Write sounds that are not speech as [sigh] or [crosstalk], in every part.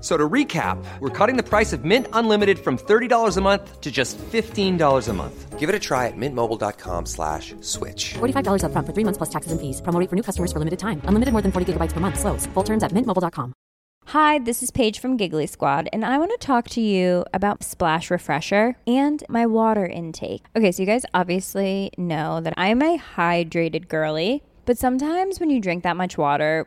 So to recap, we're cutting the price of Mint Unlimited from $30 a month to just $15 a month. Give it a try at mintmobile.com slash switch. $45 upfront for three months plus taxes and fees. Promo for new customers for limited time. Unlimited more than 40 gigabytes per month. Slows. Full terms at mintmobile.com. Hi, this is Paige from Giggly Squad, and I want to talk to you about Splash Refresher and my water intake. Okay, so you guys obviously know that I'm a hydrated girly, but sometimes when you drink that much water,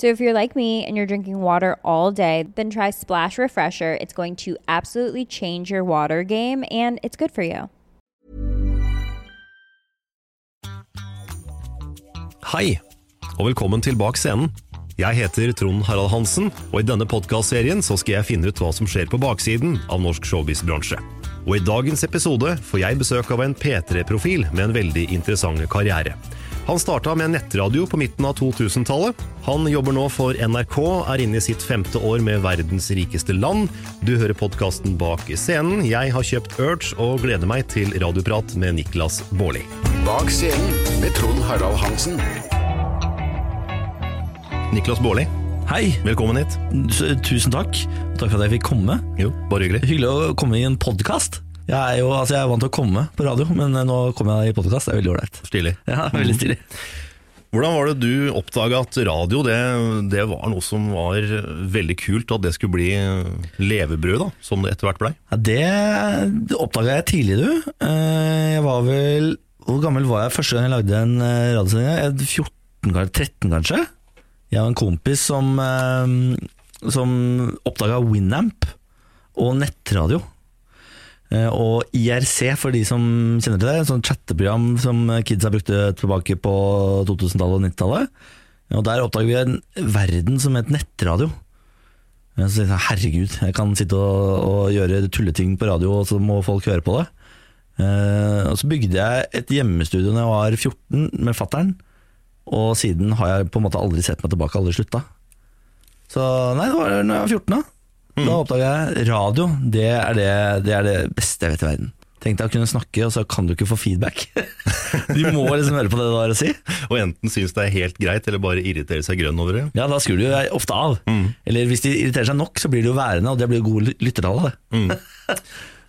So if you're like me and you're drinking water all day, then try Splash Refresher. It's going to absolutely change your water game and it's good for you. Hei, og velkommen til Bak scenen. Jeg heter Trond Harald Hansen, og i denne podkastserien skal jeg finne ut hva som skjer på baksiden av norsk showbiz-bransje. Og i dagens episode får jeg besøk av en P3-profil med en veldig interessant karriere. Han starta med nettradio på midten av 2000-tallet. Han jobber nå for NRK, er inne i sitt femte år med verdens rikeste land. Du hører podkasten Bak scenen. Jeg har kjøpt Urge og gleder meg til radioprat med Niklas Baarli. Bak scenen med Trond Harald Hansen. Niklas Baarli, Hei, velkommen hit. Tusen takk. Takk for at jeg fikk komme. Jo, bare hyggelig. Hyggelig å komme i en podkast. Jeg er jo altså jeg er vant til å komme på radio, men eh, nå kommer jeg i podkast. Det er veldig ålreit. Stilig. Ja, [laughs] veldig stilig. Hvordan var det du oppdaga at radio det, det var noe som var veldig kult, at det skulle bli levebrød, da, som det etter hvert blei? Ja, det det oppdaga jeg tidlig, du. Eh, Jeg var vel Hvor gammel var jeg første gang jeg lagde en eh, radiosending? Jeg var 14, 13 kanskje? Jeg og en kompis som, som oppdaga Winamp og nettradio. Eh, Og IRC, for de som kjenner til det, et sånt chatteprogram som kidsa brukte tilbake på 2000-tallet og 90-tallet. Og Der oppdaget vi en verden som het nettradio. Jeg så jeg, Herregud, jeg kan sitte og, og gjøre tulleting på radio, og så må folk høre på det. Eh, og Så bygde jeg et hjemmestudio da jeg var 14 med fattern, og siden har jeg på en måte aldri sett meg tilbake, aldri slutta. Så nei, det var da jeg var 14 da. Da oppdaga jeg radio. Det er det, det er det beste jeg vet i verden. Tenk deg å kunne snakke, og så kan du ikke få feedback. [laughs] du må liksom høre på det du har å si. Og enten synes det er helt greit, eller bare irritere seg grønn over det. Ja, da skrur du jo ofte av. Eller hvis de irriterer seg nok, så blir de jo værende, og det blir gode god lyttertall av det.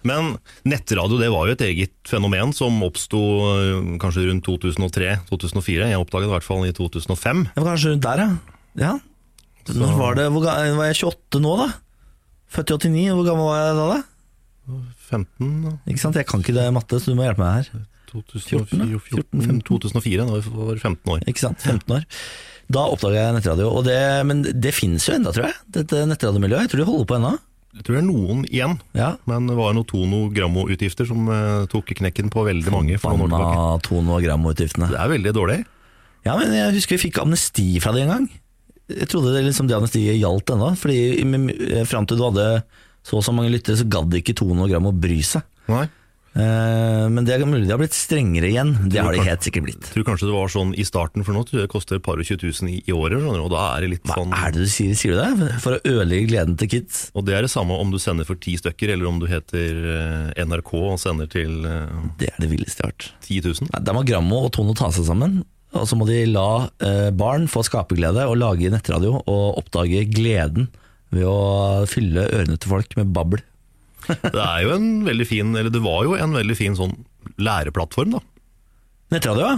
Men nettradio det var jo et eget fenomen som oppsto øh, kanskje rundt 2003-2004. Jeg oppdaget det i hvert fall i 2005. Det var kanskje rundt der, ja. ja. Når var det? Hvor var jeg 28 nå, da? Født i 89, hvor gammel var jeg da? da? 15, da. Ikke sant, Jeg kan ikke det matte, så du må hjelpe meg her. 2004, 14, 14, 2004, da var jeg 15 år. Ikke sant, 15 år. Da oppdaga jeg nettradio, og det, men det finnes jo enda, tror jeg. Dette nettradiomiljøet. Jeg tror de holder på ennå. Jeg tror det er noen igjen, Ja. men det var noen Tono-grammo-utgifter som eh, tok knekken på veldig mange for noen år tilbake. Tono- Grammo-utgiftene. Det er veldig dårlig. Ja, men jeg husker vi fikk amnesti fra det en gang. Jeg trodde det, liksom, det amnestiet gjaldt ennå. Fordi i- fram til du hadde så og så mange lyttere, så gadd ikke Tono og Gram å bry seg. Nei. Eh, men det er mulig de har blitt strengere igjen. Det har de helt sikkert blitt. Tror kanskje det var sånn i starten, for nå tror jeg det koster et par og 20 tusen i, i året, skjønner du, og da er det litt Hva sånn er det du sier? Sier du det? For å ødelegge gleden til kids? Og det er det samme om du sender for ti stykker, eller om du heter eh, NRK og sender til eh, Det er det villeste jeg har hørt. 10 000. Nei, Da må Grammo og Tono ta seg sammen. Og så må de la eh, barn få skaperglede og lage nettradio og oppdage gleden ved å fylle ørene til folk med babbel. [laughs] Det er jo en veldig fin, eller det var jo en veldig fin sånn læreplattform, da. Nettradio, ja.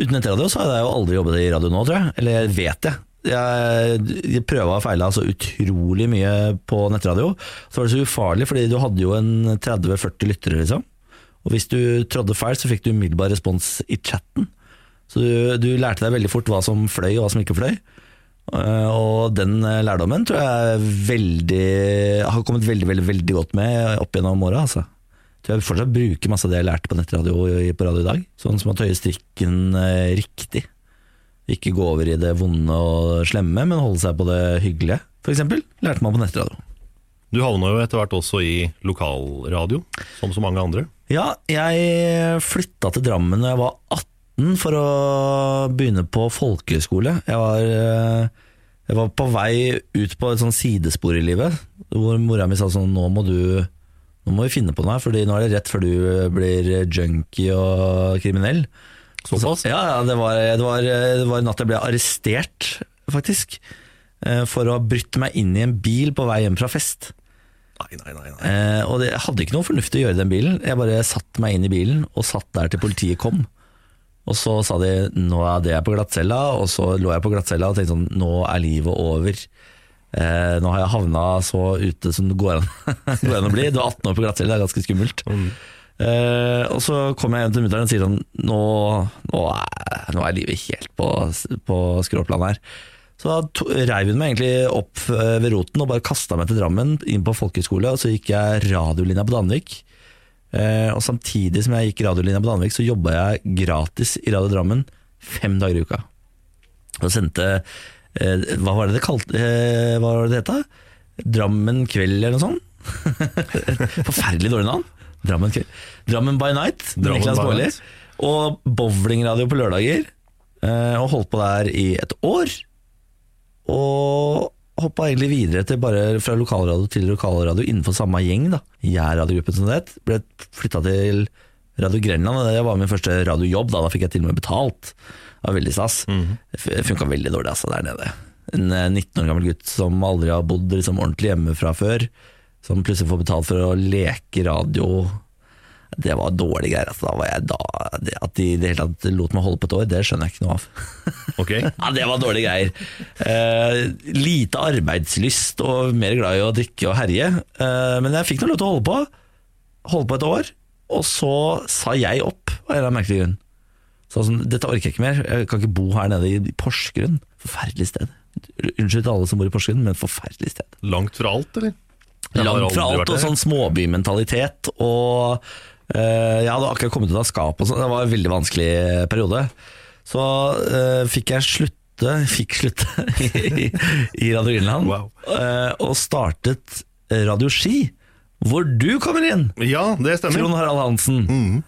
Uten nettradio så hadde jeg jo aldri jobbet i radio nå, tror jeg. Eller jeg vet jeg. Jeg, jeg prøva og feila så utrolig mye på nettradio. Så var det så ufarlig, fordi du hadde jo en 30-40 lyttere, liksom. Og hvis du trådde feil, så fikk du umiddelbar respons i chatten. Så du, du lærte deg veldig fort hva som fløy og hva som ikke fløy. Eh, Og den eh, lærdommen tror jeg veldig, har kommet veldig veldig, veldig godt med opp gjennom åra. Altså. Tror jeg fortsatt bruker masse av det jeg lærte på nettradio på radio i dag. Sånn som å tøye strikken eh, riktig. Ikke gå over i det vonde og slemme, men holde seg på det hyggelige. Eksempel lærte man på nettradio. Du havna jo etter hvert også i lokalradio, som så mange andre. Ja, jeg flytta til Drammen da jeg var 18 for å begynne på folkehøyskole. Jeg var, eh, jeg var på vei ut på et sånn sidespor i livet, hvor mora mi sa sånn Nå må du nå må vi finne på noe her, Fordi nå er det rett før du blir junkie og kriminell. Såpass? Så, ja, ja det, var, det, var, det var en natt jeg ble arrestert, faktisk. eh, For å ha brutt meg inn i en bil på vei hjem fra fest. Nei, nei, nei. nei. Eh, og det, jeg hadde ikke noe fornuftig å gjøre i den bilen. Jeg bare satte meg inn i bilen og satt der til politiet kom. Og så sa de nå er det jeg på glattcella, og så lå jeg på glattcella og tenkte sånn nå er livet over. Eh, nå har jeg havna så ute som det går an, [laughs] går an å bli. Du er 18 år på glattcelle, det er ganske skummelt. Eh, og så kommer jeg hjem til mutter'n og sier sånn nå, nå, er, nå er livet helt på, på skråplan her. Så da to- reiv hun meg egentlig opp eh, ved roten og bare kasta meg til Drammen, inn på folkehøyskole, og så gikk jeg radiolinja på Danvik. Eh, og samtidig som jeg gikk radiolinja på Danvik, så jobba jeg gratis i Radio Drammen fem dager i uka. Og sendte eh, Hva var det det kalte eh, Hva var det det het? Drammen kveld eller noe sånt? [laughs] Forferdelig dårlig navn. Drammen, kveld. Drammen by night. Drammen Niklas by Baarli. night. Og bowlingradio på lørdager. eh, Og holdt på der i et år. Og hoppa egentlig videre til bare fra lokalradio til lokalradio innenfor samme gjeng. da Jærradiogruppen som det het. Ble flytta til Radio Grenland, og det var min første radiojobb. Da Da fikk jeg til og med betalt. Det var veldig stas. Det funka veldig dårlig altså der nede. En eh, 19 år gammel gutt som aldri har bodd liksom, ordentlig hjemme fra før, som plutselig får betalt for å leke radio. Det var dårlige greier. Altså, da var jeg da, det, at de i det hele tatt lot meg holde på et år, det skjønner jeg ikke noe av. [laughs] Ok. [laughs] Ja, det var dårlige greier. Eh, lite arbeidslyst og mer glad i å drikke og herje. Eh, men jeg fikk nå lov til å holde på. Holde på et år, og så sa jeg opp av en eller annen merkelig grunn. Så sånn, dette orker jeg ikke mer. Jeg kan ikke bo her nede i Porsgrunn. Forferdelig sted. Unnskyld til alle som bor i Porsgrunn, men forferdelig sted. Langt fra alt, eller? Langt fra alt og sånn småbymentalitet. Og jeg hadde akkurat kommet ut av skapet, sånn. det var en veldig vanskelig periode. Så eh, fikk jeg slutte, [laughs] fikk slutte i, i Radio Grønland, Wow. eh, og startet Radio Ski, hvor du kommer inn, Ja, det stemmer. Trond Harald Hansen. Mm.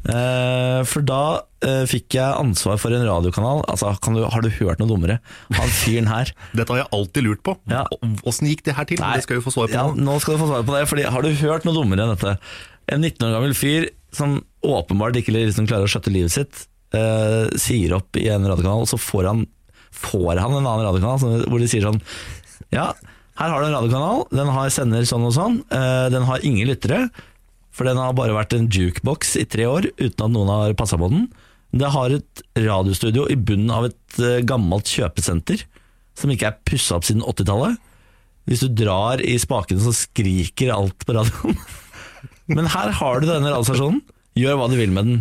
Eh, for da eh, fikk jeg ansvar for en radiokanal. Altså, kan du, Har du hørt noe dummere? Han fyren her [laughs] Dette har jeg alltid lurt på. Ja. Åssen gikk det her til? Nei. Det skal vi få svar på Ja, nå skal du få svar på det, fordi har du hørt noe dummere enn dette? En 19 år gammel fyr som åpenbart ikke liksom klarer å skjøtte livet sitt, eh, sier opp i en radiokanal, og så får han, får han en annen radiokanal hvor de sier sånn Ja, her har du en radiokanal, den har sender sånn og sånn, eh, den har ingen lyttere, for den har bare vært en jukebox i tre år uten at noen har passa på den. Det har et radiostudio i bunnen av et eh, gammelt kjøpesenter som ikke er pussa opp siden 80-tallet. Hvis du drar i spakene, så skriker alt på radioen. [laughs] Men her har du denne radiostasjonen. Gjør hva du vil med den.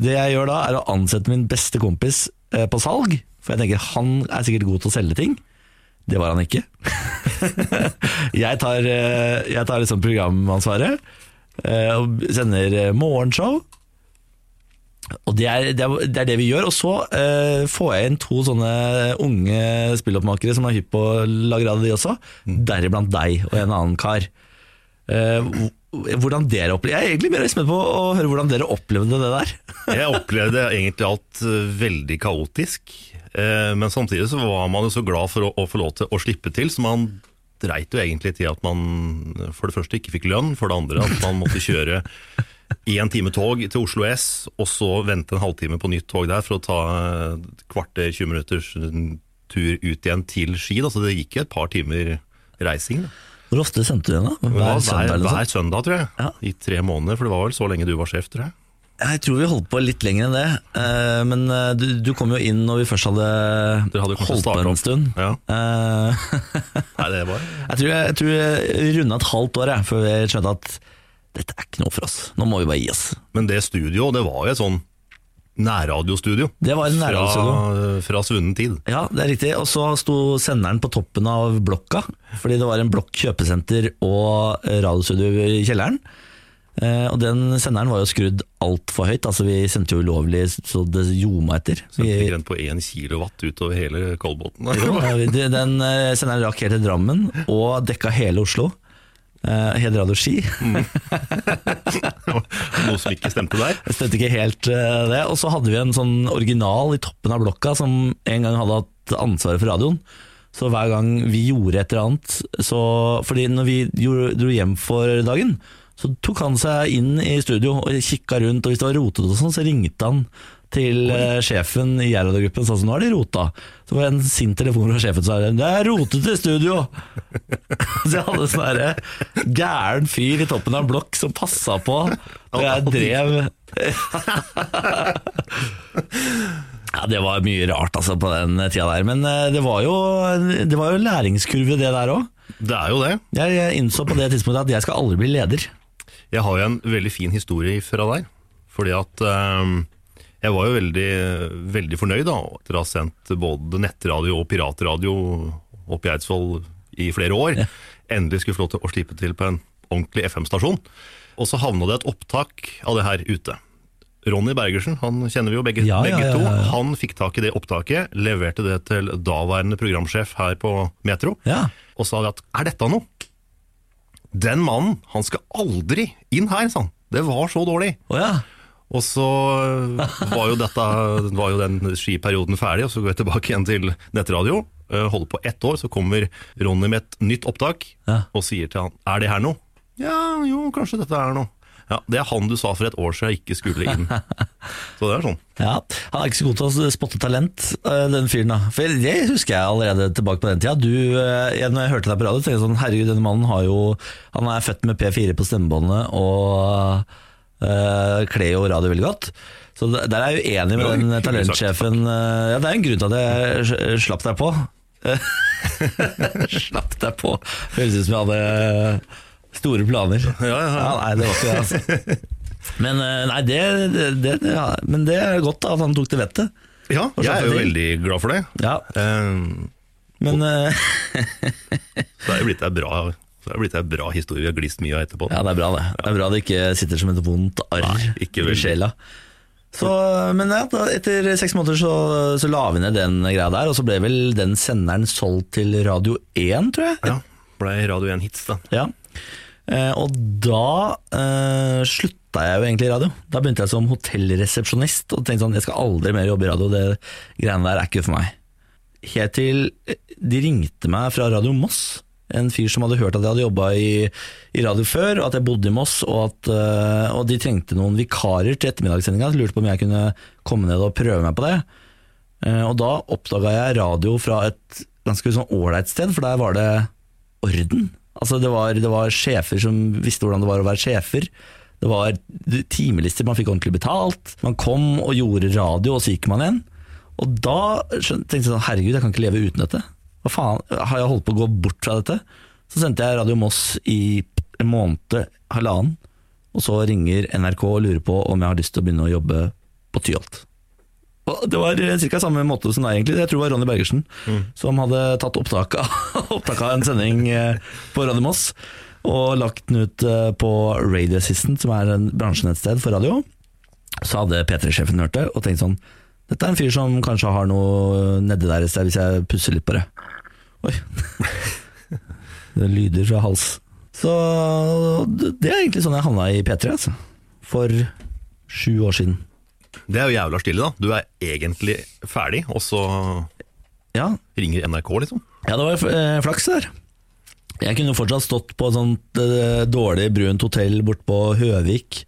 Det jeg gjør da, er å ansette min beste kompis eh, på salg. For jeg tenker han er sikkert god til å selge ting. Det var han ikke. [laughs] jeg tar, eh, jeg tar liksom programansvaret eh, og sender morgenshow. Og det er, det, er, det vi gjør. Og så eh, får jeg inn to sånne unge spilloppmakere som er hypp på å lage radio, de også. Deriblant deg og en annen kar. Eh, hvordan dere opplevde Jeg er egentlig mer spent på å høre hvordan dere opplevde det der. [laughs] Jeg opplevde egentlig alt eh, veldig kaotisk. eh, Men samtidig så var man jo så glad for å, få lov til å slippe til, så man dreit jo egentlig til at man for det første ikke fikk lønn, for det andre at man måtte kjøre én time tog til Oslo S, og så vente en halvtime på nytt tog der for å ta et kvarter, 20 minutters tur ut igjen til Ski. Så det gikk jo et par timer reising. Da. Hvor ofte sendte du den? da? Hver, ja, søndag? hver, hver søndag, tror jeg. Ja. I tre måneder, for det var vel så lenge du var sjef, tror jeg. Jeg tror vi holdt på litt lenger enn det. Eh, Men eh, du, du kom jo inn når vi først hadde, hadde holdt på en stund. Ja. Eh, [laughs] Nei, det var Jeg tror jeg, jeg, tror jeg runda et halvt år jeg, før vi skjønte at dette er ikke noe for oss. Nå må vi bare gi oss. Men det studioet, det var jo et sånn nærradiostudio. Det var en nærradiostudio. Fra, fra svunnen tid. Ja, det er riktig. Og så sto senderen på toppen av blokka, fordi det var en blokk kjøpesenter og radiostudio i kjelleren. Eh, og den senderen var jo skrudd altfor høyt, altså vi sendte jo ulovlig så det ljoma etter. Så Vi, fikk rent på én kilowatt utover hele Kolbotn. Den eh, senderen rakk helt til Drammen og dekka hele Oslo. Uh, Hed Radio Ski. [laughs] Noe som ikke stemte der. Det stemte ikke helt uh, det. Og så hadde vi en sånn original i toppen av blokka som en gang hadde hatt ansvaret for radioen. Så hver gang vi gjorde et eller annet så, Fordi når vi gjorde, dro hjem for dagen, så tok han seg inn i studio og kikka rundt, og hvis det var rotete og sånn, så ringte han til uh, sjefen i Gerhard-gruppen sa sånn, nå er det rota. Så var det en sint telefon fra sjefen som sa det er rotete i studio. [laughs] så jeg hadde sånn derre gæren fyr i toppen av en blokk som passa på da jeg drev [laughs] Ja, det var mye rart altså på den tida der, men eh, det var jo, det var jo læringskurve det der òg. Det er jo det. Jeg innså på det tidspunktet at jeg skal aldri bli leder. Jeg har jo en veldig fin historie fra der. Fordi at ehm, jeg var jo veldig, veldig fornøyd da, etter å ha sendt både nettradio og piratradio opp i Eidsvoll i flere år. Endelig skulle få lov til å slippe til på en ordentlig FM-stasjon. Og så havna det et opptak av det her ute. Ronny Bergersen, han kjenner vi jo begge, Ja, begge ja, ja, to. Han fikk tak i det opptaket, leverte det til daværende programsjef her på Metro, Ja. og sa at er dette noe? Den mannen, han skal aldri inn her, sa han. Det var så dårlig. Oh, ja. Og så var jo, dette, var jo den skiperioden ferdig, og så går jeg tilbake igjen til nettradio. eh, Holder på ett år, så kommer Ronny med et nytt opptak Ja. og sier til han Er det her noe? Ja, jo, kanskje dette er noe. Ja, Det er han du sa for et år siden ikke skulle inn. [laughs] Så det er sånn. Ja, Han er ikke så god til å spotte talent, øh, den fyren. da For Det husker jeg allerede tilbake på den tida. Du, øh, jeg, når jeg hørte deg på radio, tenkte jeg sånn Herregud, denne mannen har jo Han er født med P4 på stemmebåndet og øh, kler jo radio veldig godt. Så der er jeg uenig med den talentsjefen. øh, Ja, Det er en grunn til at jeg slapp deg på. [laughs] slapp deg på. Høres ut som jeg hadde store planer. Ja, ja, ja. nei, det var ikke det, altså. Men eh, nei, det, det, men det er godt da, at han tok til vettet. Ja, jeg er jo veldig glad for det. Ja, Um, men uh, [laughs] Så er jo blitt ei bra, så er har blitt ei bra historie vi har glist mye av etterpå. ja, det er bra det. Det er bra det ikke sitter som et vondt arr i sjela. Så, men ja, etter seks måneder så, så la vi ned den greia der, og så ble vel den senderen solgt til Radio 1, tror jeg. Ja, ble Radio 1 hits, da. Ja. Eh, og da eh, slutta jeg jo egentlig i radio. Da begynte jeg som hotellresepsjonist og tenkte sånn, jeg skal aldri mer jobbe i radio, det greiene der er ikke for meg. Helt til de ringte meg fra Radio Moss, en fyr som hadde hørt at jeg hadde jobba i, i radio før, og at jeg bodde i Moss, og, at, eh, og de trengte noen vikarer til ettermiddagssendinga, lurte på om jeg kunne komme ned og prøve meg på det. Eh, og da oppdaga jeg radio fra et ganske sånn ålreit sted, for der var det orden. Altså det var, det var sjefer som visste hvordan det var å være sjefer. Det var timelister, man fikk ordentlig betalt. Man kom og gjorde radio, og så gikk man igjen. Og da tenkte jeg sånn, herregud, jeg kan ikke leve uten dette. Hva faen, har jeg holdt på å gå bort fra dette? Så sendte jeg Radio Moss i en måned, halvannen, og så ringer NRK og lurer på om jeg har lyst til å begynne å jobbe på Tyholt. Og Det var ca. samme måte som deg, egentlig. Jeg tror det var Ronny Bergersen som hadde tatt opptak av, [laughs] opptak av en sending eh, på Radio Moss og lagt den ut eh, på Radio Assistant, som er en bransjenettsted for radio. Så hadde P3-sjefen hørt det og tenkt sånn Dette er en fyr som kanskje har noe nedi der et sted, hvis jeg pusser litt på det. Oi. [laughs] det lyder fra hals. Så det er egentlig sånn jeg havna i P3, altså. For sju år siden. Det er jo jævla stille, da. Du er egentlig ferdig, og så Ja, ringer NRK, liksom. Ja, det var eh, flaks der. Jeg kunne fortsatt stått på et sånt eh, dårlig brunt hotell bort på Høvik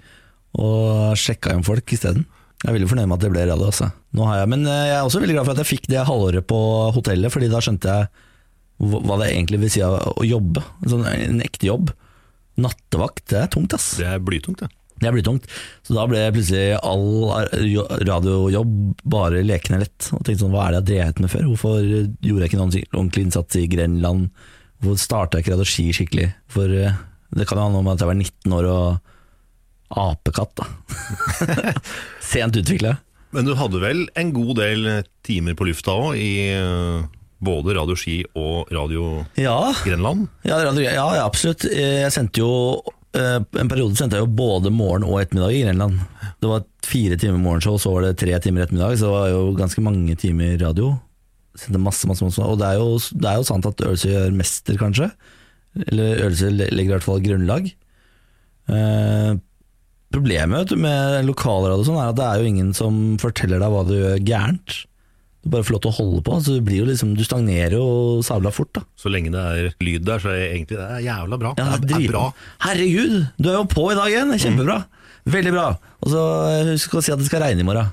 og sjekka inn folk isteden. Jeg er veldig fornøyd med at det ble radio. Altså. Nå har jeg, men eh, jeg er også veldig glad for at jeg fikk det halvåret på hotellet, fordi da skjønte jeg hva det egentlig vil si å jobbe. En, sånn, en ekte jobb. Nattevakt, det er tungt, ass. Det er blytungt, det. Det blir tungt. Så da ble plutselig all radiojobb bare lekende lett. Og tenkte sånn, hva er det jeg drevet med før? Hvorfor gjorde jeg ikke noen ordentlig innsats i Grenland? Hvorfor starta jeg ikke radioski skikkelig? For eh, det kan jo handle om at jeg var 19 år og apekatt, da. [laughs] Sent utvikla. Men du hadde vel en god del timer på lufta òg, i eh, både Radio Ski og Radio Ja, Grenland? ja, radio, ja, absolutt. Jeg sendte jo eh, En periode sendte jeg jo både morgen og ettermiddag i Grenland. Det var fire timer morgenshow, så var det tre timer ettermiddag. Så det var jo ganske mange timer radio. Masse, masse, masse. Og det er, jo, det er jo sant at øvelse gjør mester, kanskje. Eller øvelse le- legger i hvert fall grunnlag. Eh, problemet vet du, med lokalradio sånn er at det er jo ingen som forteller deg hva du gjør gærent. Du bare får lov til å holde på. Så du, blir jo liksom, du stagnerer jo sabla fort. da Så lenge det er lyd der, så er det egentlig det er jævla bra. ja, det er, det er bra. Herregud, du er jo på i dag igjen. Kjempebra. Veldig bra. Og så eh, husk å si at det skal regne i morgen.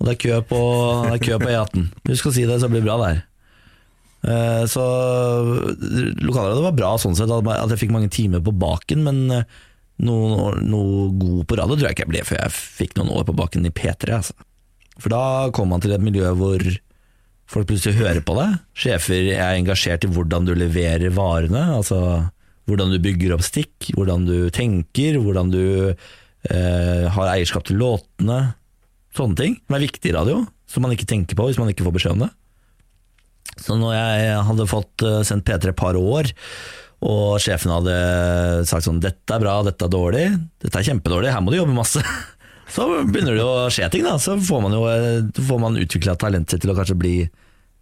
Og det er kø på, det er kø på E18. Husk å si det, så blir det bra der. Eh, Så lokalradioen var bra sånn sett, at jeg fikk mange timer på baken, men eh, noe, noe god på radio tror jeg ikke jeg ble før jeg fikk noen år på baken i P3. Altså. For da kommer man til et miljø hvor folk plutselig hører på deg. Sjefer er engasjert i hvordan du leverer varene, altså hvordan du bygger opp stikk, hvordan du tenker, hvordan du eh, har eierskap til låtene. Sånne ting som er viktig i radio, som man ikke tenker på hvis man ikke får beskjed om det. Så når jeg hadde fått eh, sendt P3 et par år, og sjefen hadde sagt sånn 'dette er bra, dette er dårlig, dette er kjempedårlig, her må du jobbe masse', [laughs] så begynner det å skje ting. da Så får man jo får man utvikla talentet sitt til å kanskje bli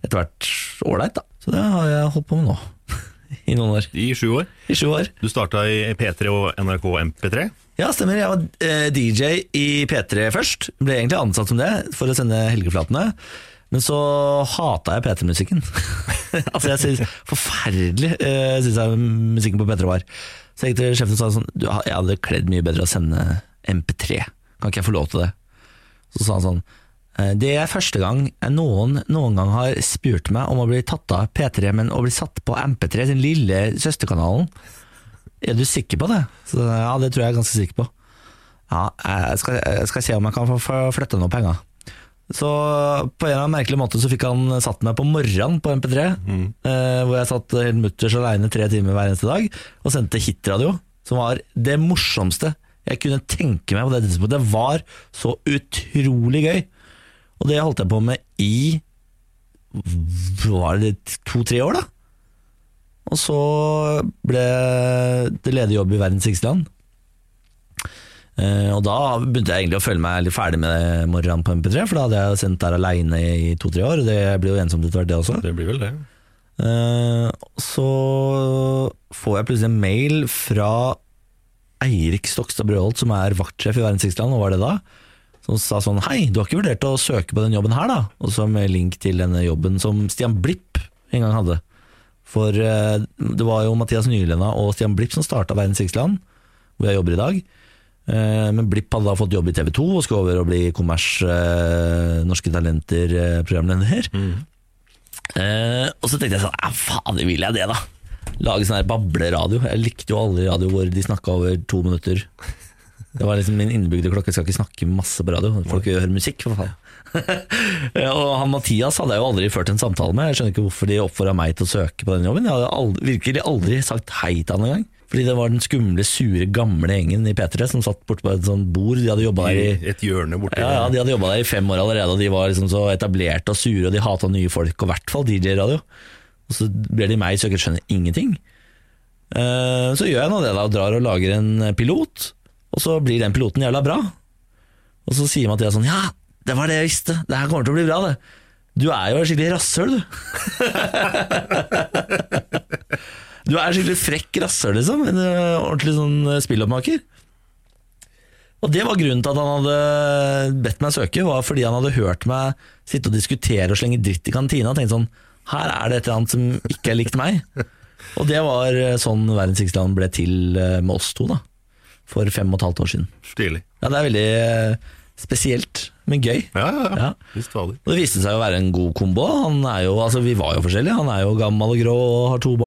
etter hvert ålreit. Så det har jeg holdt på med nå, [laughs] i noen år. I sju år. I sju år. Du starta i P3 og NRK MP3. Ja, stemmer. Jeg var eh, DJ i P3 først. Ble egentlig ansatt som det for å sende helgeflatene. Men så hata jeg P3-musikken. [laughs] altså jeg synes Forferdelig uh, syns jeg musikken på P3 var. Så jeg gikk til sjefen og sa sånn du, Jeg hadde kledd mye bedre å sende MP3. Kan ikke jeg få lov til det? Så sa han sånn «Eh, Det er første gang noen noen gang har spurt meg om å bli tatt av P3, men å bli satt på MP3, den lille søsterkanalen. Er du sikker på det? Så, ja, det tror jeg er ganske sikker på. Ja, jeg skal, jeg skal se om jeg kan få flytte noen penger. Så på en eller annen merkelig måte så fikk han satt meg på morgenen på MP3, eh, hvor jeg satt helt mutters aleine tre timer hver eneste dag og sendte hitradio, som var det morsomste jeg kunne tenke meg på det tidspunktet. Det var så utrolig gøy. Og det holdt jeg på med i var det to-tre år, da. Og så ble det ledig jobb i verdens rikeste land. Eh, og da begynte jeg egentlig å føle meg litt ferdig med morgenen på MP3, for da hadde jeg sendt der aleine i to-tre år. og Det blir jo ensomt etter hvert, det også. Det blir vel det. Eh, så får jeg plutselig en mail fra Eirik Stokstad Brøholt, som er vaktsjef i Verdens rikeste land, og var det da, som sa sånn Hei, du har ikke vurdert å søke på den jobben her, da? Og så med link til denne jobben som Stian Blipp en gang hadde. For eh, det var jo Mathias Nylenda og Stian Blipp som starta Verdens rikeste land, hvor jeg jobber i dag. Eh, Men Blipp hadde da fått jobb i TV 2 og skulle over og bli kommers eh, Norske Talenter-programleder. Mm. og så tenkte jeg sånn, ja fader, vil jeg det da? Lage sånn her bableradio. Jeg likte jo aldri radio hvor de snakka over to minutter. Det var liksom min innebygde klokke, jeg skal ikke snakke masse på radio. Folk vil høre musikk, for faen. [laughs] Og han Mathias hadde jeg jo aldri ført en samtale med. Jeg skjønner ikke hvorfor de oppfordra meg til å søke på den jobben. Jeg hadde aldri, virkelig aldri sagt hei til han engang. Fordi det var den skumle, sure, gamle gjengen i P3 som satt borte på et sånt bord. De hadde jobba der i I et hjørne borte ja, ja, De hadde jobba der i fem år allerede, og de var liksom så etablerte og sure, og de hata nye folk, og i hvert fall DJ-radio. Og så ber de meg søke, skjønner ingenting. Eh, Så gjør jeg nå det, da, og drar og lager en pilot, og så blir den piloten jævla bra. Og så sier Mathias sånn Ja, det var det jeg visste, det her kommer til å bli bra, det. Du er jo et skikkelig rasshøl, du. [laughs] Du er skikkelig frekk rasshøl, liksom. En eh, ordentlig sånn eh, spilloppmaker. Og det var grunnen til at han hadde bedt meg søke, var fordi han hadde hørt meg sitte og diskutere og slenge dritt i kantina, og tenkte sånn Her er det et eller annet som ikke er likt meg. Og det var eh, sånn Verdens rikeste land ble til eh, med oss to, da. For fem og et halvt år siden. Stilig. Ja, det er veldig, spesielt, men gøy. Ja, ja, ja. Ja. Og det viste seg å være en god kombo. Han er jo, altså Vi var jo forskjellige. Han er jo gammel og grå og har to barn.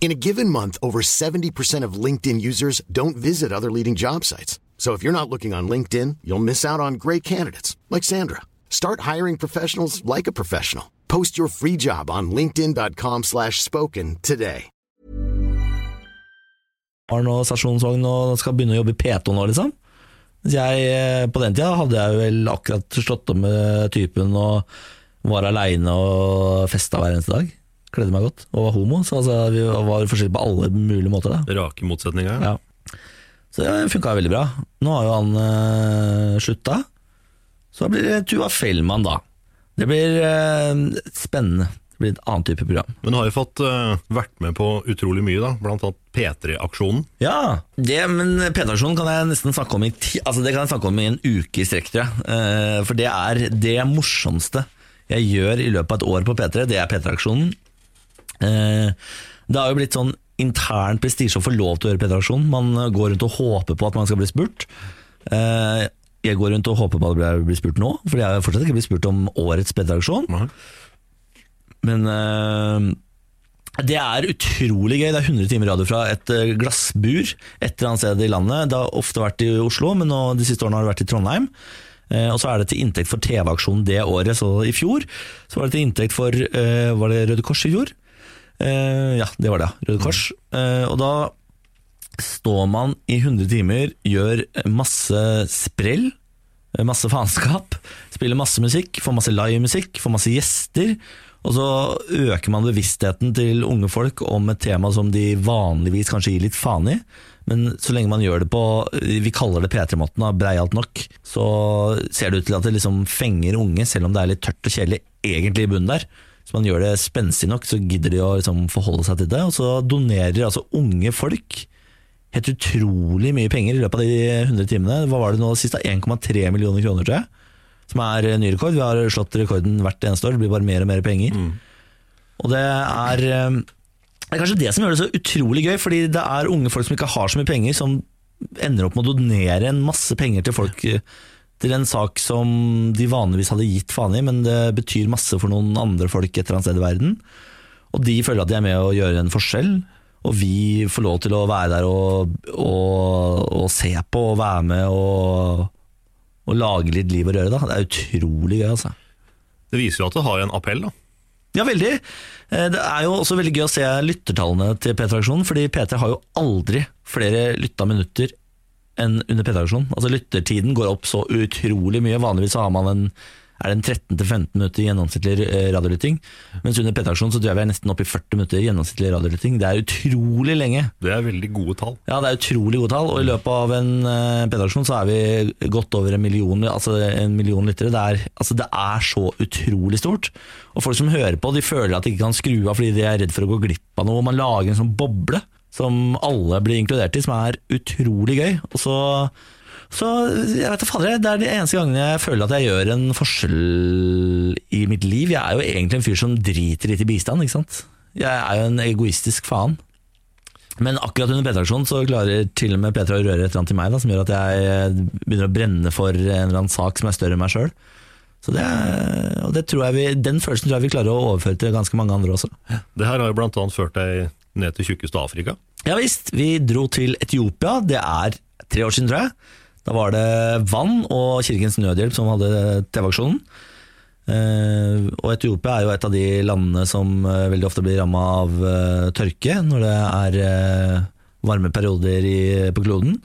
In a given month, over 70% of LinkedIn users don't visit other leading job sites. So if you're not looking on LinkedIn, you'll miss out on great candidates like Sandra. Start hiring professionals like a professional. Post your free job on linkedin.com slash spoken today. Har nå stasjonsvogn og skal begynne å jobbe i P2 nå, liksom. Jeg, eh, på den tida hadde jeg vel akkurat slått opp med typen og var aleine og festa hver eneste dag. Kledde meg godt og var homo, så altså, vi var forskjellige på alle mulige måter. da. Rake motsetninger. Ja. Så det funka veldig bra. Nå har jo han øh, slutta. Så blir det Tuva Fellmann, da. Det blir øh, spennende. Det blir et annet type program. Men du har jo fått øh, vært med på utrolig mye, da. Blant annet P3-aksjonen. Ja, det, men P3-aksjonen kan jeg nesten snakke om i, ti, altså det kan jeg snakke om i en uke i strekk, tror jeg. Uh, for det er det morsomste jeg gjør i løpet av et år på P3, det er P3-aksjonen. Eh, det har jo blitt sånn intern prestisje å få lov til å gjøre P3-aksjonen. Man går rundt og håper på at man skal bli spurt. Eh, jeg går rundt og håper på at jeg blir spurt nå, for jeg har fortsatt ikke blitt spurt om årets P3-aksjon. Men eh, det er utrolig gøy. Det er 100 timer radio fra et eh, glassbur et eller annet sted i landet. Det har ofte vært i Oslo, men nå, de siste årene har det vært i Trondheim. Eh, og så er det til inntekt for TV-aksjonen det året. Så i fjor så var det til inntekt for eh, Var det Røde Kors i fjor? Eh, ja, det var det. Røde Kors. Eh, og da står man i 100 timer, gjør masse sprell, masse faenskap, spiller masse musikk, får masse livemusikk, får masse gjester. Og så øker man bevisstheten til unge folk om et tema som de vanligvis kanskje gir litt faen i. Men så lenge man gjør det på vi kaller det P3-måten, breialt nok, så ser det ut til at det liksom fenger unge, selv om det er litt tørt og kjedelig egentlig i bunnen der. Så man gjør det spenstig nok, så gidder de å liksom forholde seg til det. Og så donerer altså unge folk helt utrolig mye penger i løpet av de 100 timene. Hva var det nå sist? da? 1,3 millioner kroner, tror jeg. Som er ny rekord. Vi har slått rekorden hvert eneste år. Det blir bare mer og mer penger. Og det er, eh, det er kanskje det som gjør det så utrolig gøy, fordi det er unge folk som ikke har så mye penger, som ender opp med å donere en masse penger til folk eh, til en sak som de vanligvis hadde gitt faen i, men det betyr masse for noen andre folk et eller annet sted i verden. Og de føler at de er med å gjøre en forskjell, og vi får lov til å være der og, og, og se på og være med og, og lage litt liv og røre. Da. Det er utrolig gøy, altså. Det viser jo at det har en appell, da. Ja, veldig. Eh, Det er jo også veldig gøy å se lyttertallene til P3-aksjonen, fordi P3 har jo aldri flere lytta minutter enn under P3-aksjonen. Altså Lyttertiden går opp så utrolig mye. Vanligvis har man en er det en 13-15 minutter gjennomsnittlig eh, radiolytting. Mens under P3-aksjonen så tror jeg vi er nesten oppe i 40 minutter gjennomsnittlig radiolytting. Det er utrolig lenge. Det er veldig gode tall. Ja, det er utrolig gode tall, og i løpet av en uh, P3-aksjon så er vi godt over en million, altså en million lyttere. Det er, altså det er så utrolig stort. Og folk som hører på, de føler at de ikke kan skru av fordi de er redd for å gå glipp av noe. Man lager en sånn boble som alle blir inkludert i, som er utrolig gøy. Og så, så jeg vet fader, Det er de eneste gangene jeg føler at jeg gjør en forskjell i mitt liv. Jeg er jo egentlig en fyr som driter litt i bistand, ikke sant. Jeg er jo en egoistisk faen. Men akkurat under P3-aksjonen så klarer til og med P3 å røre et eller annet til meg da, som gjør at jeg begynner å brenne for en eller annen sak som er større enn meg sjøl. Så det, og det tror jeg vi, Den følelsen tror jeg vi klarer å overføre til ganske mange andre også. Det her har jo annet ført deg ned til tjukkeste Afrika. Ja visst, vi dro til Etiopia. Det er tre år siden, tror jeg. Da var det Vann og Kirkens Nødhjelp som hadde TV-aksjonen. Eh, og Etiopia er jo et av de landene som eh, veldig ofte blir ramma av eh, tørke når det er varme perioder på kloden.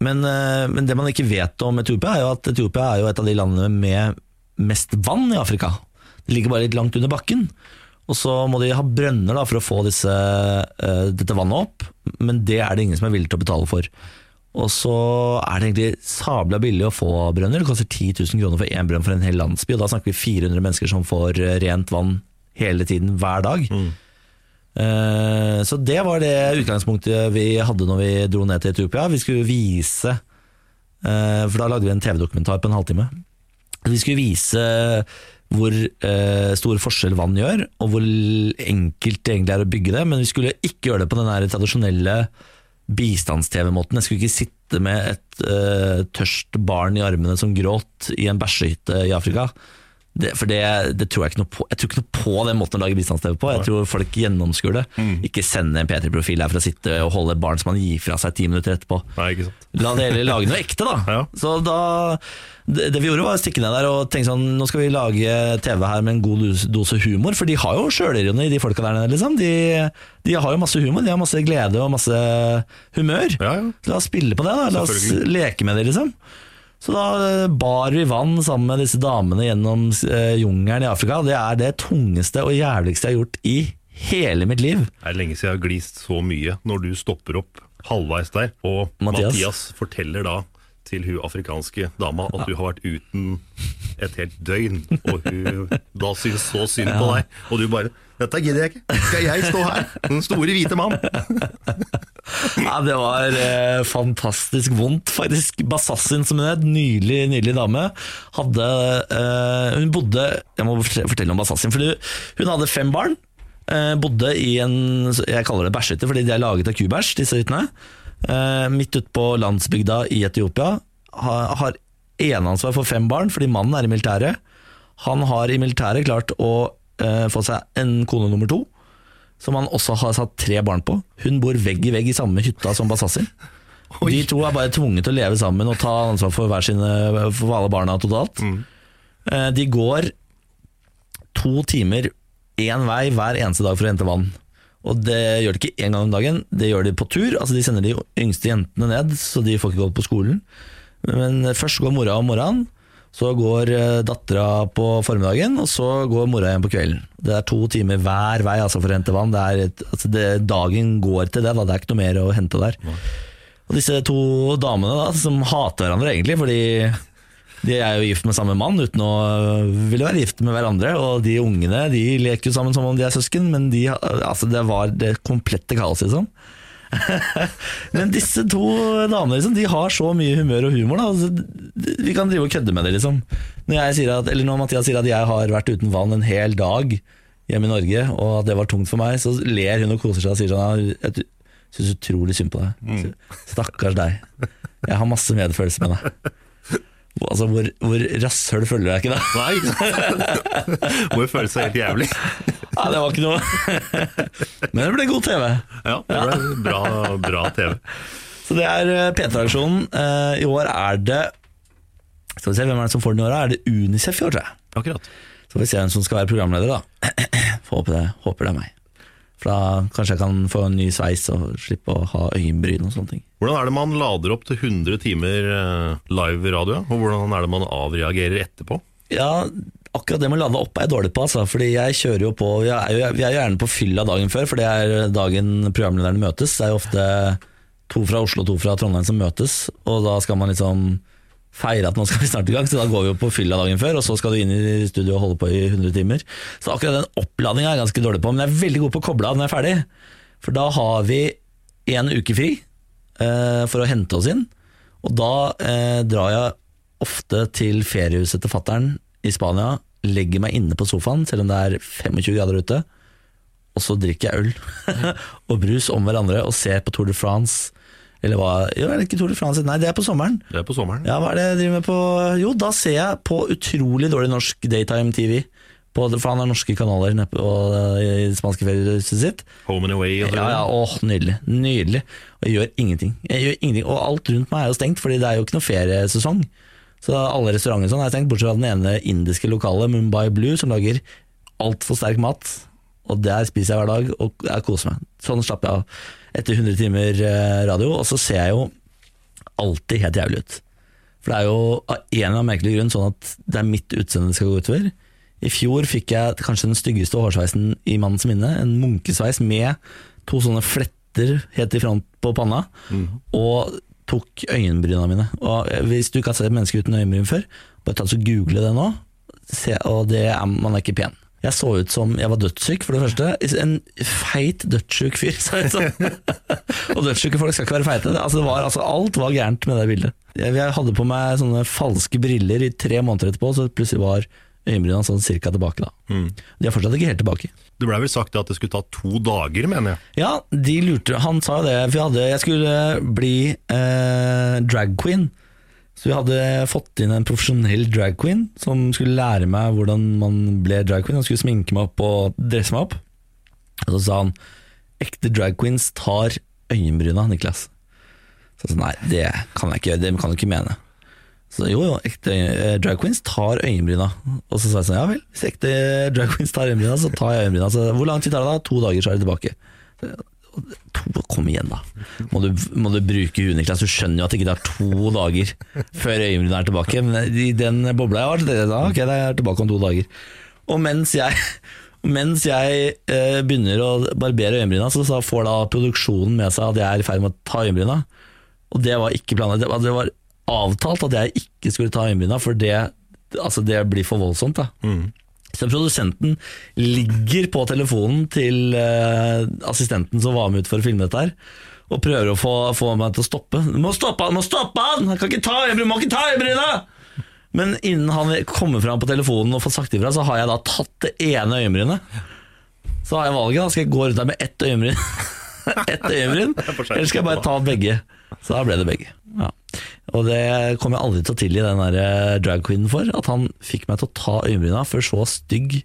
Men, men det man ikke vet om Etiopia, er jo at Etiopia er jo et av de landene med mest vann i Afrika. Det ligger bare litt langt under bakken. Og så må de ha brønner da, for å få disse, eh, dette vannet opp, men det er det ingen som er villig til å betale for. Og så er det egentlig sabla billig å få brønner. Det koster 10 000 kroner for én brønn for en hel landsby. Og da snakker vi 400 mennesker som får eh, rent vann hele tiden, hver dag. Eh, Så det var det utgangspunktet vi hadde når vi dro ned til Etiopia. Vi skulle vise For da lagde vi en TV-dokumentar på en halvtime. Vi skulle vise hvor eh, stor forskjell vann gjør, og hvor enkelt det egentlig er å bygge det. Men vi skulle ikke gjøre det på den tradisjonelle bistands-TV-måten. Jeg skulle ikke sitte med et eh, tørst barn i armene som gråt i en bæsjehytte i Afrika. Det, for det, det tror jeg ikke noe på. Jeg tror ikke noe på den måten å lage bistands-TV på. Jeg tror folk gjennomskuer det. Ikke sende en P3-profil her for å sitte og holde barn som man gir fra seg ti minutter etterpå. Nei, ikke sant. La det heller lage noe ekte, da. [laughs] Ja. Så da det, det vi gjorde, var å stikke ned der og tenke sånn Nå skal vi lage TV her med en god dose- dose humor, for de har jo sjølironi, de folka der nede, liksom. De, de har jo masse humor, de har masse glede og masse humør. Ja, ja. La oss spille på det, da. La oss leke med det, liksom. Så da eh, bar vi vann sammen med disse damene gjennom eh, jungelen i Afrika. Det er det tungeste og jævligste jeg har gjort i hele mitt liv. Det er lenge siden jeg har glist så mye når du stopper opp halvveis der, og Mathias. Mathias, forteller da til hun afrikanske dama at du har vært uten et helt døgn, og hun da syns så synd på deg, og du bare 'Dette gidder jeg ikke. Skal jeg stå her, den store hvite mann?' Ja, det var eh, fantastisk vondt, faktisk. Basassin, som hun het, nydelig, nydelig dame, hadde eh, Hun bodde Jeg må fortelle om Basassin, for hun hadde fem barn. Eh, bodde i en Jeg kaller det bæsjehytte, fordi de er laget av kubæsj, disse hyttene. Eh, midt ute på landsbygda i Etiopia. Ha, har eneansvar for fem barn, fordi mannen er i militæret. Han har i militæret klart å eh, få seg en kone nummer to som han også har satt tre barn på. Hun bor vegg i vegg i samme hytta som Basassin. [laughs] De to er bare tvunget til å leve sammen og ta ansvar for, hver sine, for alle barna totalt. Eh, De går to timer én vei hver eneste dag for å hente vann. Og det gjør de ikke én gang om dagen, det gjør de på tur. Altså De sender de yngste jentene ned, så de får ikke gått på skolen. Men først går mora om morgenen, så går eh, dattera på formiddagen, og så går mora igjen på kvelden. Det er to timer hver vei altså for å hente vann. Det er et, altså det, dagen går til det, da. det er ikke noe mer å hente der. Og disse to damene da, som hater hverandre egentlig, fordi de er jo gift med samme mann uten å ville være gift med hverandre. Og de ungene de leker jo sammen som om de er søsken, men de, altså det var det komplette kaoset. Liksom. [laughs] men disse to damene liksom, de har så mye humør og humor. Da. Altså, vi kan drive og kødde med det. Liksom. Når, at, eller når Mathias sier at jeg har vært uten vann en hel dag hjemme i Norge, og at det var tungt for meg, så ler hun og koser seg og sier sånn Jeg syns utrolig synd på deg. Stakkars deg. Jeg har masse medfølelse med deg. Altså, hvor, hvor rasshøl føler deg ikke da? [laughs] Nei, ikke [laughs] sant? Må jo føle seg helt jævlig. Ja, det var ikke noe. [laughs] Men det ble god TV. Ja, det ble bra, bra TV. Så det er eh, P3-aksjonen. Eh, I år er det Skal vi se, hvem er det som får den i år? Er det Unicef i år, tror jeg? Akkurat. Så får vi se hvem som skal være programleder, da. [clears throat] Håper det, håper det er meg. For da kanskje jeg kan få en ny sveis og slippe å ha øyenbryn og sånne ting. Hvordan er det man lader opp til 100 timer eh, live radio, og hvordan er det man avreagerer etterpå? Ja, akkurat det med å lade opp er jeg dårlig på, altså. Fordi jeg kjører jo på Vi er jo, vi er gjerne på fylla dagen før, for det er dagen programlederne møtes. Det er jo ofte to fra Oslo og to fra Trondheim som møtes, og da skal man liksom feire at nå skal vi snart i gang, så da går vi jo på fylla dagen før, og så skal du inn i studio og holde på i 100 timer. Så akkurat den oppladninga er jeg ganske dårlig på, men jeg er veldig god på å koble av når jeg er ferdig. For da har vi en uke fri eh, for å hente oss inn, og da eh, drar jeg ofte til feriehuset til fattern i Spania, legger meg inne på sofaen, selv om det er 25 grader ute, og så drikker jeg øl [laughs] og brus om hverandre og ser på Tour de France. Eller hva Jo, er det ikke Tour de France? Nei, det er på sommeren. Det er på sommeren. Ja, hva er det jeg driver med på Jo, da ser jeg på utrolig dårlig norsk daytime-TV. På, for han har norske kanaler nede på, i det spanske feriehuset sitt. Home and away. Og Ja, ja, åh, nydelig. Nydelig. Og jeg gjør ingenting. Jeg gjør ingenting. Og alt rundt meg er jo stengt, fordi det er jo ikke noe feriesesong. Så alle restauranter sånn er stengt, bortsett fra den ene indiske lokale, Mumbai Blue, som lager altfor sterk mat. Og der spiser jeg hver dag, og jeg koser meg. Sånn slapper jeg av. etter 100 timer eh, radio, og så ser jeg jo alltid helt jævlig ut. For det er jo av en eller annen merkelig grunn sånn at det er mitt utseende det skal gå utover. I fjor fikk jeg kanskje den styggeste hårsveisen i mannens minne, en munkesveis med to sånne fletter helt i front på panna, og tok øyenbryna mine. Og hvis du ikke har sett et menneske uten øyenbryn før, bare ta så google det nå, se, og det er, man er ikke pen. Jeg så ut som jeg var dødssyk, for det første. En feit, dødssyk fyr. sa jeg sånn. [laughs] og dødssyke folk skal ikke være feite. Altså, det var, altså, alt var gærent med det bildet. Jeg, jeg hadde på meg sånne falske briller i tre måneder etterpå, så plutselig var øyenbrynene sånn cirka tilbake. da. De er fortsatt ikke helt tilbake. Det blei vel sagt at det skulle ta to dager, mener jeg. Ja, de lurte Han sa jo det, for jeg, hadde, jeg skulle bli eh, drag queen. Så vi hadde fått inn en profesjonell drag queen som skulle lære meg hvordan man ble drag queen. Han skulle sminke meg opp og dresse meg opp. Og så sa han ekte drag queens tar øyenbryna, Niklas. Så jeg sa nei, det kan jeg ikke gjøre, det kan du ikke mene. Så jo, jo, ekte eh, drag queens tar øyenbryna. Og så sa jeg sånn, ja vel, hvis ekte drag queens tar øyenbryna, så tar jeg øyenbryna. Så hvor lang tid tar det da? To dager, så er det tilbake. Kom igjen, da. Må du, må du bruke huet, Niklas. Du skjønner jo at det ikke tar to dager før øyenbrynene er tilbake. Men i den bobla jeg var, jeg, ok, det er tilbake om to dager. Og mens jeg, mens jeg eh, begynner å barbere øyenbryna, så, så får da produksjonen med seg at jeg er i ferd med å ta øyenbryna. Og det var ikke planlagt. Det, var- det var avtalt at jeg ikke skulle ta øyenbryna, for det, altså det blir for voldsomt. da. Så produsenten ligger på telefonen til eh, assistenten som var med ut for å filme dette her, og prøver å få, få meg til å stoppe. Du må stoppe han! Må stoppe han! Han kan ikke ta øyenbryn! Må ikke ta øyenbryna! Men innen han kommer fram på telefonen og får sagt ifra, så har jeg da tatt det ene øyenbrynet. Så har jeg valget. Da skal jeg gå rundt der med ett øyenbryn. [laughs] ett øyenbryn Eller skal jeg bare ta begge? Så da ble det begge. Ja. Og det kommer jeg aldri til å tilgi den der eh, drag queenen for. At han fikk meg til å ta øyenbryna for så stygg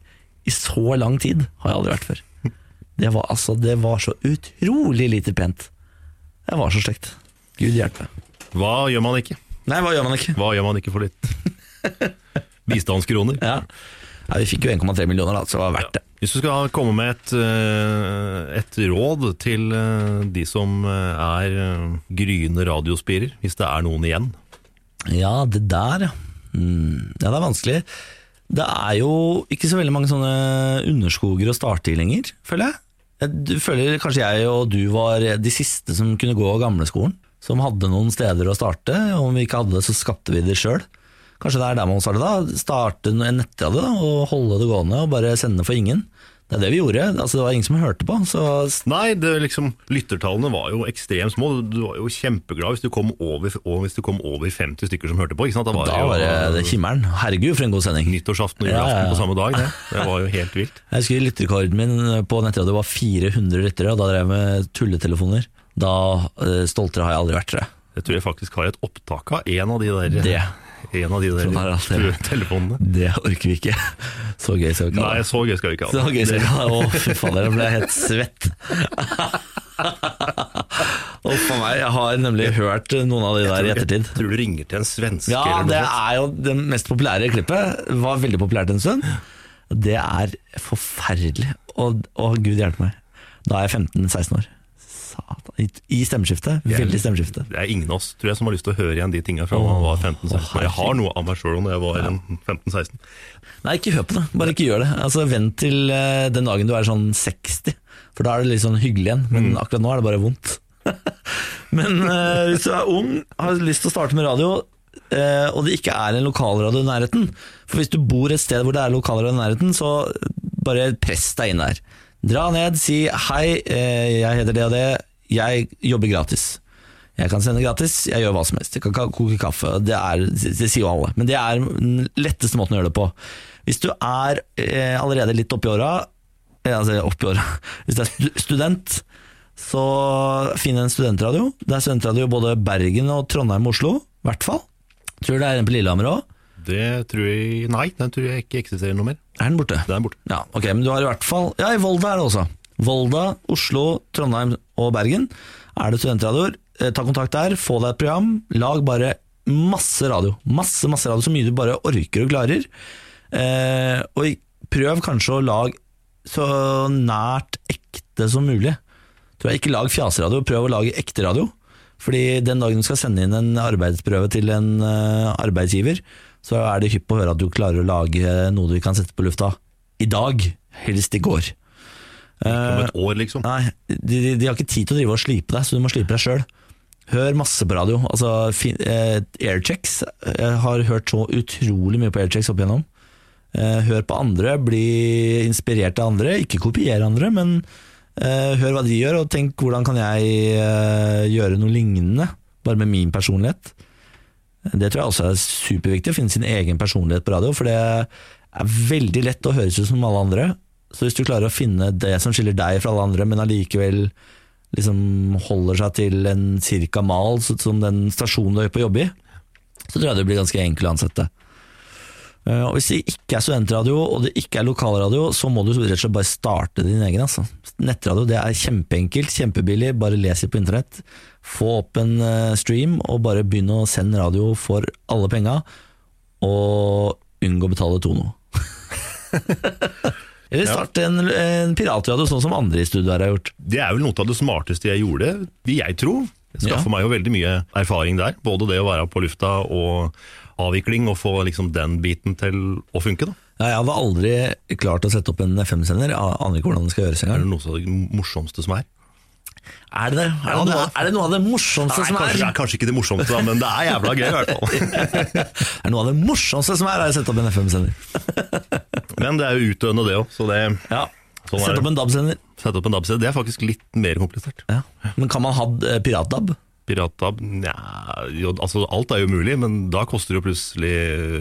i så lang tid. Har jeg aldri vært før. Det var, altså, det var så utrolig lite pent. Det var så stygt. Gud hjelpe. Hva gjør man ikke? Nei, hva gjør man ikke? Hva gjør man ikke for litt [laughs] bistandskroner? Ja. Nei, vi fikk jo 1,3 millioner, da, så det var verdt det. Hvis du skal komme med et, eh, et råd til eh, de som eh, er gryende radiospirer, hvis det er noen igjen Ja, det der, ja. Mm. Ja, det er vanskelig. Det er jo ikke så veldig mange sånne underskoger å starte i lenger, føler jeg. Jeg du føler kanskje jeg og du var de siste som kunne gå gamleskolen. Som hadde noen steder å starte, om vi ikke hadde det, så skapte vi det sjøl. Kanskje det er der man starter starte da. Starte en nettradio og holde det gående og bare sende for ingen. Det er det vi gjorde. Altså, det var ingen som hørte på. Så Nei, det liksom, lyttertallene var jo ekstremt små. Du var jo kjempeglad hvis du kom over, hvis du kom over 50 stykker som hørte på. Da var da det jo var det, himmelen. Herregud, for en god sending. nyttårsaften og julaften ja, ja. på samme dag. Det, det var jo helt vilt. Jeg husker lytterrekorden min på nettradio var 400 lyttere, og da drev jeg med tulletelefoner. Da eh, Stoltere har jeg aldri vært, tror jeg. Det tror jeg faktisk har et opptak av en av de der, Det. En av de der Sånn det telefonene. Det orker vi ikke. Så gøy skal vi ikke ha Nei, det. så gøy skal vi ikke Så gøy skal vi det. ikke ha det. Å, fy [laughs] fader, jeg ble helt svett. Å, for meg. Jeg har nemlig hørt noen av de der i ettertid. Jeg tror du ringer til en svenske Ja, det er jo det mest populære klippet. Var veldig populært en stund. Det er forferdelig. Og, og gud hjelpe meg. Da er jeg 15-16 år. Satan. I, I stemmeskifte. Veldig stemmeskifte. Det er ingen av oss tror jeg, som har lyst til å høre igjen de tingene fra da man var 15-16. Jeg har noe av meg sjøl da jeg var ja. 15-16. Nei, ikke hør på det. Bare ikke gjør det. Altså, Vent til eh, den dagen du er sånn 60, for da er det litt sånn hyggelig igjen. Men akkurat nå er det bare vondt. [laughs] Men uh, hvis du er ung, har lyst til å starte med radio, Uh, og det ikke er en lokalradio i nærheten For hvis du bor et sted hvor det er lokalradio i nærheten, så bare press deg inn der. Dra ned, si hei, eh, jeg heter det og det, jeg jobber gratis. Jeg kan sende gratis, jeg gjør hva som helst. Jeg kan koke kaffe, det, er, det sier jo alle. Men det er den letteste måten å gjøre det på. Hvis du er eh, allerede litt oppi åra, eh, altså oppi åra, [laughs] hvis du er student, så finn en studentradio. Det er studentradio både Bergen og Trondheim og Oslo, i hvert fall. Tror det er en på Lillehammer òg. Det tror jeg Nei, den tror jeg ikke eksisterer noe mer. Er den borte? Den er borte. Ja, ok, men du har i hvert fall Ja, i Volda er det også. Volda, Oslo, Trondheim og Bergen er det studentradioer. Eh, Ta kontakt der, få deg et program. Lag bare masse radio. Masse, masse radio, så mye du bare orker og klarer. Eh, og prøv kanskje å lage så nært ekte som mulig. tror jeg ikke lag fjaseradio, prøv å lage ekte radio. Fordi den dagen du skal sende inn en arbeidsprøve til en eh, arbeidsgiver, så er det hypp på å høre at du klarer å lage noe du kan sette på lufta i dag, helst i går. Om Eh, et år, liksom. Nei, de, de, de har ikke tid til å drive og slipe deg, så du må slipe deg sjøl. Hør masse på radio. Altså, eh, Airchecks. Jeg har hørt så utrolig mye på Airchecks opp igjennom. Eh, hør på andre, bli inspirert av andre. Ikke kopiere andre, men eh, hør hva de gjør, og tenk hvordan kan jeg eh, gjøre noe lignende, bare med min personlighet. Det tror jeg også er superviktig, å finne sin egen personlighet på radio, for det er veldig lett å høres ut som alle andre. Så hvis du klarer å finne det som skiller deg fra alle andre, men allikevel liksom holder seg til en cirka mal som den stasjonen du er på jobb i, så tror jeg det blir ganske enkelt å ansette. Eh, Og Hvis det ikke er studentradio og det ikke er lokalradio, så må du rett og slett bare starte din egen. Altså. Nettradio det er kjempeenkelt, kjempebillig, bare les det på internett. Få opp en eh, stream og bare begynne å sende radio for alle penga, og unngå å betale Tono. [laughs] Eller start en, en piratradio, sånn som andre i studio her har gjort. Det er vel noe av det smarteste jeg gjorde, vil jeg tro. Skaffer Ja. meg jo veldig mye erfaring der. Både det å være på lufta og avvikling, og få liksom den biten til å funke. da. Ja, jeg hadde aldri klart å sette opp en FM-sender. Aner ikke hvordan det skal gjøres engang. er det noe av det morsomste som er. Er det? Er Ja, det, noe, er. det noe av det morsomste Nei, som kanskje, er? kanskje ikke det morsomste, da, men det er jævla gøy i hvert fall. [laughs] Er det noe av det morsomste som er, er å sette opp en FM-sender. [laughs] Men det er jo utdøende det òg, så det Ja. Sånn Sette opp en DAB-sender. sette opp en DAB-sender, det er faktisk litt mer komplisert. Ja. Men kan man ha piratdab? pirat-DAB? Pirat-DAB, nja, altså alt er jo mulig, men da koster det jo plutselig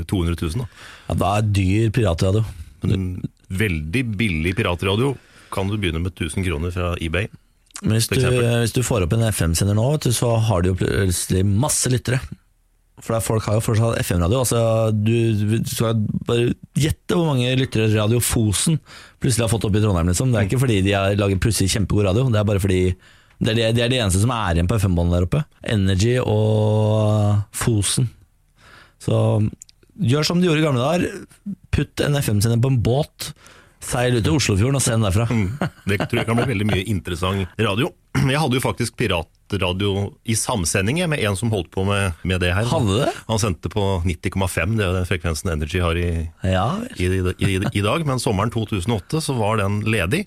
200 000. Da. Ja, da er dyr piratradio. Men veldig billig piratradio kan du begynne med 1000 kroner fra eBay. Men hvis du, hvis du får opp en FM-sender nå, du, så har du jo plutselig masse lyttere. For folk har jo fortsatt FM-radio. Altså, du, du skal bare gjette hvor mange lyttere Radio Fosen plutselig har fått opp i Trondheim. Liksom. Det er ikke fordi de har laget plutselig kjempegod radio, det er bare fordi det er det, det er det eneste som er igjen på FM-båndet der oppe. Energy og Fosen. Så gjør som de gjorde i gamle dager. Putt en FM-sender på en båt, seil ut til Oslofjorden og send derfra. Det tror jeg kan bli veldig mye interessant radio. Jeg hadde jo faktisk piratradio i samsending med en som holdt på med, med det her. Hadde det? Han sendte på 90,5, det er den frekvensen Energy har i, Ja, i, i, i dag. Men sommeren 2008 så var den ledig,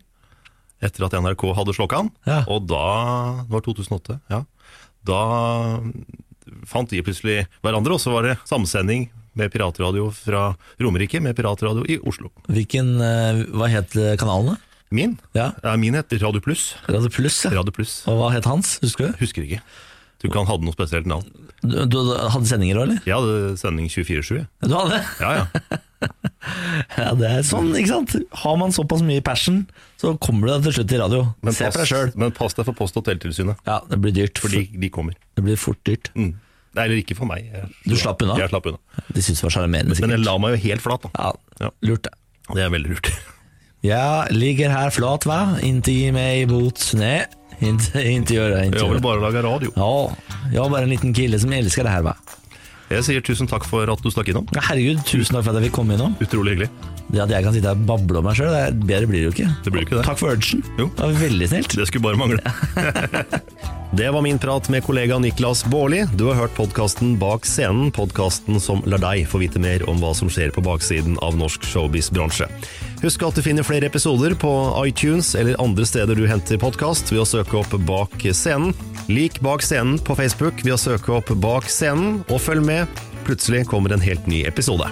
etter at NRK hadde slått an. Ja. Og da Det var 2008, ja. Da fant de plutselig hverandre, og så var det samsending med piratradio fra Romerike med piratradio i Oslo. Hvilken, eh, hva het kanalene? Min? Ja, Ja, min heter Radio Pluss. Radio Pluss. Ja. Radio Plus. Og hva het hans, husker du? Husker ikke. Tror ikke han hadde noe spesielt navn. Du, du hadde sendinger òg, eller? Jeg hadde sending 24-7. jeg. Du hadde? Ja, ja. [laughs] Ja, det er sånn, ikke sant? Har man såpass mye passion, så kommer du deg til slutt til radio. Se på deg sjøl. men pass deg for Post- og teletilsynet, Ja, det blir dyrt. for de, de kommer. Det blir fort dyrt. Mm. Nei, eller ikke for meg. Jeg, Du slapp unna? Jeg slapp unna. De syns det var sjarmerende, Men jeg la meg jo helt flat, da. Ja, lurt det. Det er veldig lurt. [laughs] Ja, ligger her flat hva? inte meg i bot snö. Inte, gjøre det. Jeg har bare lage radio. Ja, jeg har bare en liten kille som elsker det her, va. Jeg sier tusen takk for at du stakk innom. Ja, herregud, tusen takk for at jeg fikk komme innom. Utrolig hyggelig. Det at jeg kan sitte her og bable om meg sjøl, bedre blir det jo ikke. Det blir ikke det. Takk for urgen. Jo. Det var veldig snilt. Det skulle bare mangle. [laughs] det var min prat med kollega Niklas Baarli. Du har hørt podkasten Bak scenen, podkasten som lar deg få vite mer om hva som skjer på baksiden av norsk showbiz-bransje. Husk at du finner flere episoder på iTunes eller andre steder du henter podkast ved å søke opp Bak scenen. Lik Bak scenen på Facebook ved å søke opp Bak scenen, og følg med. Plutselig kommer en helt ny episode.